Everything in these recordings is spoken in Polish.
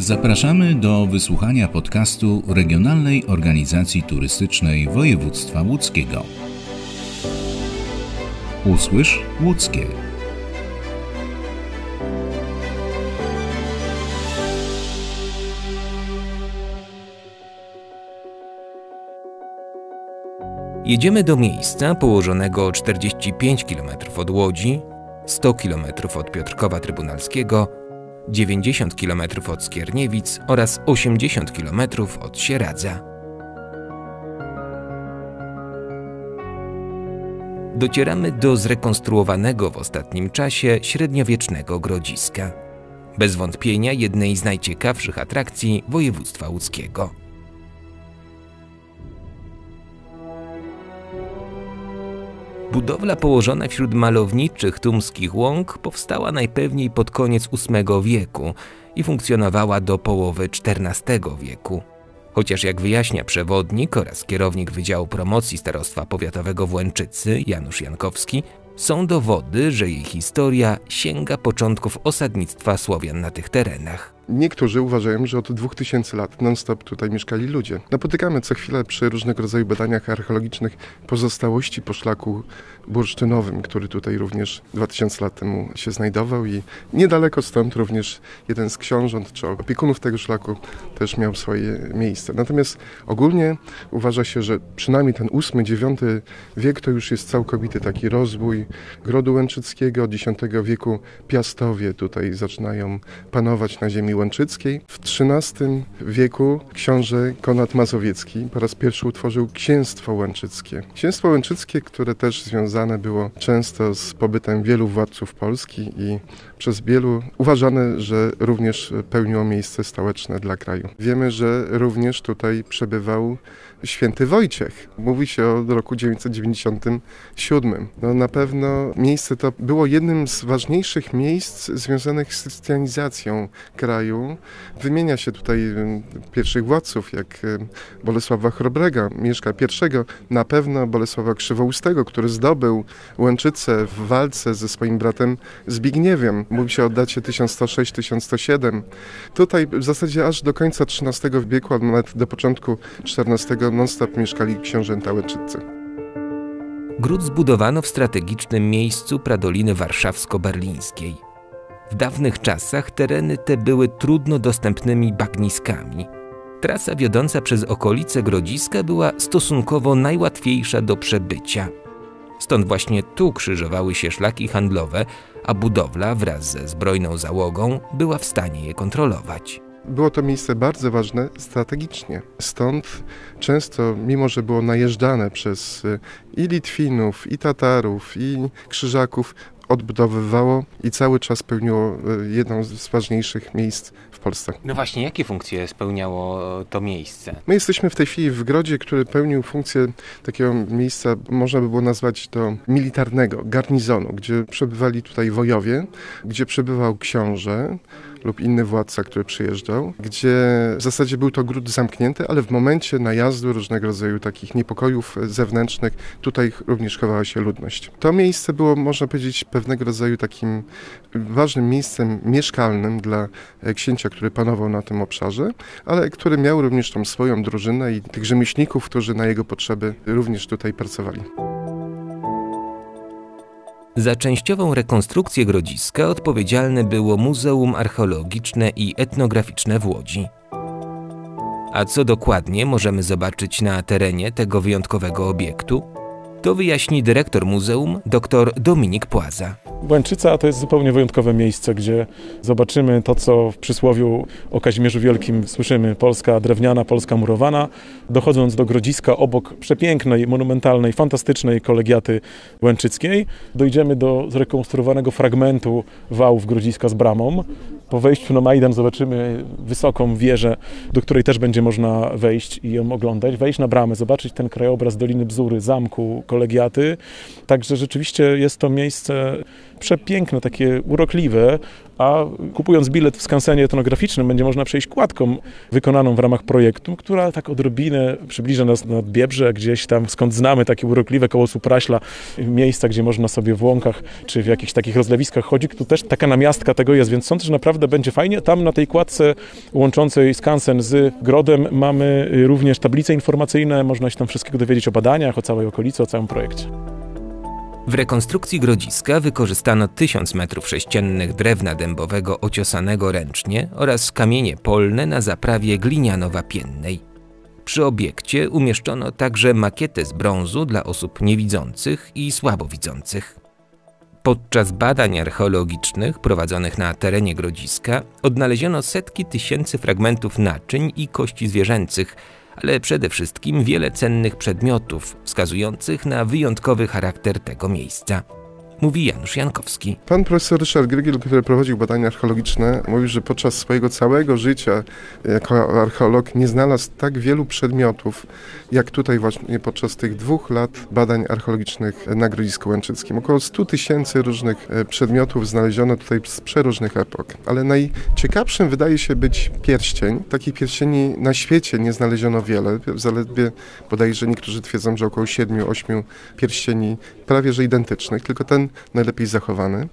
Zapraszamy do wysłuchania podcastu Regionalnej Organizacji Turystycznej Województwa Łódzkiego. Usłysz łódzkie. Jedziemy do miejsca położonego 45 km od Łodzi, 100 km od Piotrkowa Trybunalskiego, 90 km od Skierniewic oraz 80 km od Sieradza. Docieramy do zrekonstruowanego w ostatnim czasie średniowiecznego grodziska. Bez wątpienia jednej z najciekawszych atrakcji województwa łódzkiego. Budowla położona wśród malowniczych tumskich łąk powstała najpewniej pod koniec VIII wieku i funkcjonowała do połowy XIV wieku. Chociaż jak wyjaśnia przewodnik oraz kierownik Wydziału Promocji Starostwa Powiatowego w Łęczycy Janusz Jankowski, są dowody, że jej historia sięga początków osadnictwa Słowian na tych terenach. Niektórzy uważają, że od 2000 lat non-stop tutaj mieszkali ludzie. Napotykamy co chwilę przy różnego rodzaju badaniach archeologicznych pozostałości po szlaku bursztynowym, który tutaj również 2000 lat temu się znajdował i niedaleko stąd również jeden z książąt czy opiekunów tego szlaku też miał swoje miejsce. Natomiast ogólnie uważa się, że przynajmniej ten VIII-IX wiek to już jest całkowity taki rozwój Grodu Łęczyckiego. Od X wieku Piastowie tutaj zaczynają panować na ziemi Łęczyckiej. W XIII wieku książę Konrad Mazowiecki po raz pierwszy utworzył Księstwo Łęczyckie. Księstwo Łęczyckie, które też związane było często z pobytem wielu władców Polski i przez wielu uważane, że również pełniło miejsce stołeczne dla kraju. Wiemy, że również tutaj przebywał święty Wojciech. Mówi się o roku 997. No na pewno miejsce to było jednym z ważniejszych miejsc związanych z chrystianizacją kraju. Wymienia się tutaj pierwszych władców, jak Bolesława Chrobrega, Mieszka I, na pewno Bolesława Krzywoustego, który zdobył Łęczycę w walce ze swoim bratem Zbigniewem. Mówi się o dacie 1106-1107. Tutaj w zasadzie aż do końca XIII wieku, a nawet do początku XIV non-stop mieszkali książęta Łęczycy. Gród zbudowano w strategicznym miejscu Pradoliny warszawsko-berlińskiej. W dawnych czasach tereny te były trudno dostępnymi bagniskami. Trasa wiodąca przez okolice Grodziska była stosunkowo najłatwiejsza do przebycia. Stąd właśnie tu krzyżowały się szlaki handlowe, a budowla wraz ze zbrojną załogą była w stanie je kontrolować. Było to miejsce bardzo ważne strategicznie. Stąd często, mimo że było najeżdżane przez y, i Litwinów, i Tatarów, i Krzyżaków, odbudowywało i cały czas pełniło y, jedną z ważniejszych miejsc w Polsce. No właśnie, jakie funkcje spełniało to miejsce? My jesteśmy w tej chwili w Grodzie, który pełnił funkcję takiego miejsca, można by było nazwać to militarnego, garnizonu, gdzie przebywali tutaj wojowie, gdzie przebywał książę, lub inny władca, który przyjeżdżał, gdzie w zasadzie był to gród zamknięty, ale w momencie najazdu różnego rodzaju takich niepokojów zewnętrznych, tutaj również chowała się ludność. To miejsce było, można powiedzieć, pewnego rodzaju takim ważnym miejscem mieszkalnym dla księcia, który panował na tym obszarze, ale który miał również tą swoją drużynę i tych rzemieślników, którzy na jego potrzeby również tutaj pracowali. Za częściową rekonstrukcję grodziska odpowiedzialne było Muzeum Archeologiczne i Etnograficzne w Łodzi. A co dokładnie możemy zobaczyć na terenie tego wyjątkowego obiektu? To wyjaśni dyrektor muzeum dr Dominik Płaza. Łęczyca to jest zupełnie wyjątkowe miejsce, gdzie zobaczymy to, co w przysłowiu o Kazimierzu Wielkim słyszymy. Polska drewniana, Polska murowana. Dochodząc do Grodziska, obok przepięknej, monumentalnej, fantastycznej kolegiaty łęczyckiej, dojdziemy do zrekonstruowanego fragmentu wałów Grodziska z bramą. Po wejściu na Majdan zobaczymy wysoką wieżę, do której też będzie można wejść i ją oglądać. Wejść na bramę, zobaczyć ten krajobraz Doliny Bzury, zamku, kolegiaty. Także rzeczywiście jest to miejsce przepiękne, takie urokliwe, a kupując bilet w skansenie etnograficznym będzie można przejść kładką wykonaną w ramach projektu, która tak odrobinę przybliża nas nad Biebrze, gdzieś tam skąd znamy takie urokliwe koło Supraśla, miejsca, gdzie można sobie w łąkach czy w jakichś takich rozlewiskach chodzić. Tu też taka namiastka tego jest, więc sądzę, że naprawdę będzie fajnie. Tam na tej kładce łączącej skansen z grodem mamy również tablice informacyjne, można się tam wszystkiego dowiedzieć o badaniach, o całej okolicy, o całym projekcie. W rekonstrukcji grodziska wykorzystano 1000 m3 drewna dębowego ociosanego ręcznie oraz kamienie polne na zaprawie glinianowa-piennej. Przy obiekcie umieszczono także makietę z brązu dla osób niewidzących i słabowidzących. Podczas badań archeologicznych prowadzonych na terenie grodziska odnaleziono setki tysięcy fragmentów naczyń i kości zwierzęcych, ale przede wszystkim wiele cennych przedmiotów wskazujących na wyjątkowy charakter tego miejsca mówi Janusz Jankowski. Pan profesor Ryszard Grygiel, który prowadził badania archeologiczne, mówił, że podczas swojego całego życia jako archeolog nie znalazł tak wielu przedmiotów, jak tutaj właśnie podczas tych dwóch lat badań archeologicznych na Grodzisku Łęczyckim. Około 100 tysięcy różnych e, przedmiotów znaleziono tutaj z przeróżnych epok. Ale najciekawszym wydaje się być pierścień. Takich pierścieni na świecie nie znaleziono wiele. Zaledwie bodajże niektórzy twierdzą, że około 7-8 pierścieni prawie że identycznych, tylko ten najlepiej zachowany.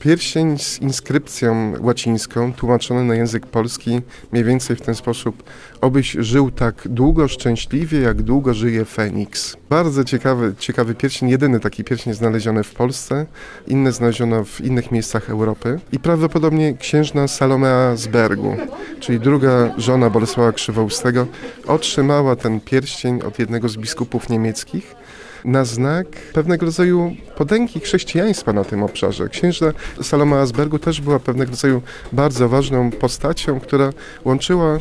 Pierścień z inskrypcją łacińską, tłumaczony na język polski mniej więcej w ten sposób: Obyś żył tak długo szczęśliwie, jak długo żyje Feniks. Bardzo ciekawy, ciekawy pierścień, jedyny taki pierścień znaleziony w Polsce, inne znaleziono w innych miejscach Europy i prawdopodobnie księżna Salomea z Bergu, czyli druga żona Bolesława Krzywoustego, otrzymała ten pierścień od jednego z biskupów niemieckich na znak pewnego rodzaju podęgi chrześcijaństwa na tym obszarze. Księżna Saloma Asbergu też była pewnego rodzaju bardzo ważną postacią, która łączyła,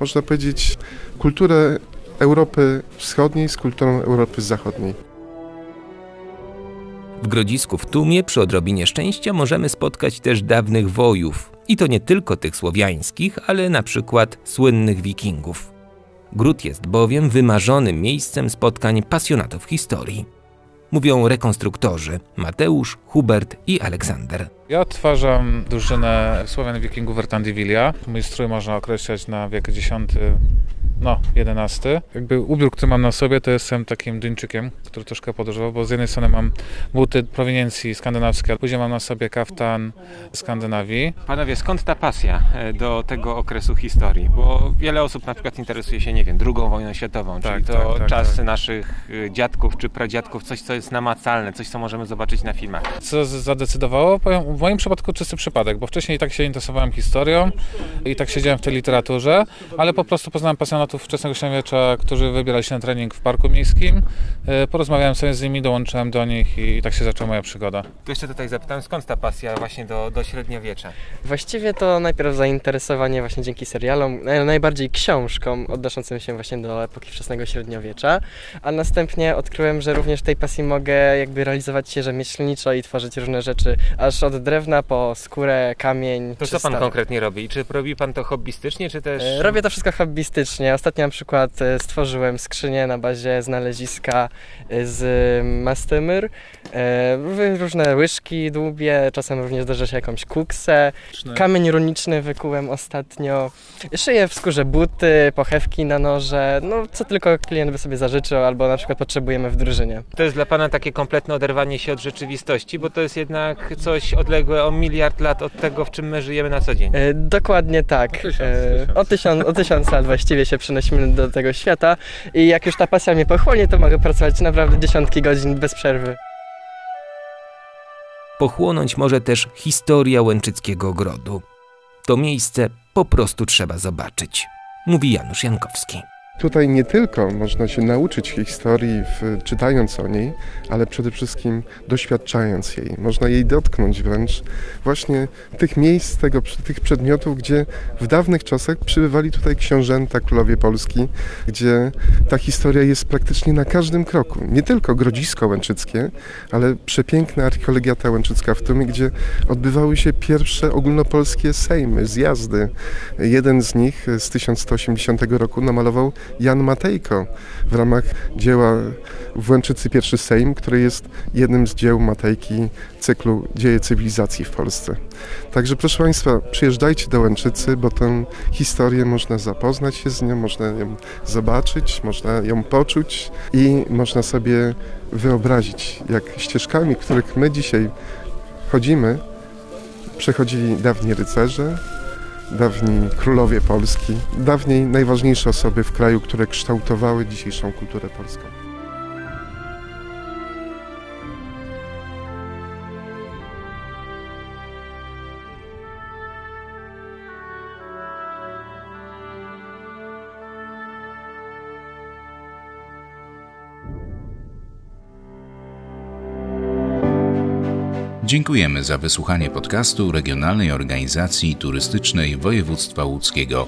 można powiedzieć, kulturę Europy Wschodniej z kulturą Europy Zachodniej. W Grodzisku w Tumie przy odrobinie szczęścia możemy spotkać też dawnych wojów. I to nie tylko tych słowiańskich, ale na przykład słynnych wikingów. Gród jest bowiem wymarzonym miejscem spotkań pasjonatów historii. Mówią rekonstruktorzy Mateusz, Hubert i Aleksander. Ja odtwarzam drużynę Słowian Wikingów Vertandivilia. Mój strój można określać na wiek X no, 11. Jakby ubiór, który mam na sobie, to jestem takim Duńczykiem, który troszkę podróżował, bo z jednej strony mam buty prowiniencji skandynawskiej, a później mam na sobie kaftan Skandynawii. Panowie, skąd ta pasja e, do tego okresu historii? Bo wiele osób na przykład interesuje się, nie wiem, drugą wojną światową, tak, czyli to tak, tak, czasy tak. naszych e, dziadków czy pradziadków, coś, co jest namacalne, coś, co możemy zobaczyć na filmach. Co zadecydowało? Powiem, w moim przypadku czysty przypadek, bo wcześniej i tak się interesowałem historią i tak siedziałem w tej literaturze, ale po prostu poznałem pasjonatów studentów wczesnego średniowiecza, którzy wybierali się na trening w parku miejskim. E, porozmawiałem sobie z nimi, dołączyłem do nich i tak się zaczęła moja przygoda. Tu jeszcze tutaj zapytałem, skąd ta pasja właśnie do, do średniowiecza? Właściwie to najpierw zainteresowanie właśnie dzięki serialom, najbardziej książkom odnoszącym się właśnie do epoki wczesnego średniowiecza, a następnie odkryłem, że również tej pasji mogę jakby realizować się rzemieślniczo i tworzyć różne rzeczy, aż od drewna po skórę, kamień. To co pan konkretnie robi? I czy robi pan to hobbystycznie, czy też... E, robię to wszystko hobbystycznie. Ostatnio na przykład e, stworzyłem skrzynię na bazie znaleziska e, z mastemyr, e, różne łyżki dłubię, czasem również zdarza się jakąś kuksę. Kamień runiczny wykułem ostatnio. Szyję w skórze buty, pochewki na noże, no co tylko klient by sobie zażyczył albo na przykład potrzebujemy w drużynie. To jest dla Pana takie kompletne oderwanie się od rzeczywistości, bo to jest jednak coś odległe o miliard lat od tego, w czym my żyjemy na co dzień. dokładnie tak. O tysiąc, tysiąc. O, tysiąc, o tysiąc lat właściwie się przenosimy do tego świata i jak już ta pasja mnie pochłonie, to mogę pracować naprawdę dziesiątki godzin bez przerwy. Pochłonąć może też historia Łęczyckiego Grodu. To miejsce po prostu trzeba zobaczyć, mówi Janusz Jankowski. Tutaj nie tylko można się nauczyć historii, w, czytając o niej, ale przede wszystkim doświadczając jej. Można jej dotknąć wręcz właśnie tych miejsc, tego, tych przedmiotów, gdzie w dawnych czasach przybywali tutaj książęta, królowie Polski, gdzie ta historia jest praktycznie na każdym kroku. Nie tylko Grodzisko Łęczyckie, ale przepiękna archeologiata Łęczycka w Tumie, gdzie odbywały się pierwsze ogólnopolskie sejmy, zjazdy. Jeden z nich z 1180 roku namalował Jan Matejko w ramach dzieła w Łęczycy Pierwszy Sejm, który jest jednym z dzieł Matejki cyklu Dzieje cywilizacji w Polsce. Także proszę Państwa, przyjeżdżajcie do Łęczycy, bo tę historię można zapoznać się z nią, można ją zobaczyć, można ją poczuć i można sobie wyobrazić, jak ścieżkami, których my dzisiaj chodzimy, przechodzili dawni rycerze, dawni królowie Polski, dawniej najważniejsze osoby w kraju, które kształtowały dzisiejszą kulturę polską. Dziękujemy za wysłuchanie podcastu Regionalnej Organizacji Turystycznej Województwa Łódzkiego.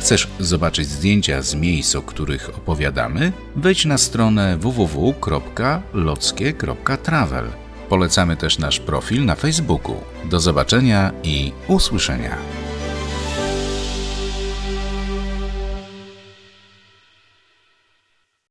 Chcesz zobaczyć zdjęcia z miejsc, o których opowiadamy? Wejdź na stronę www.lockie.travel. Polecamy też nasz profil na Facebooku. Do zobaczenia i usłyszenia.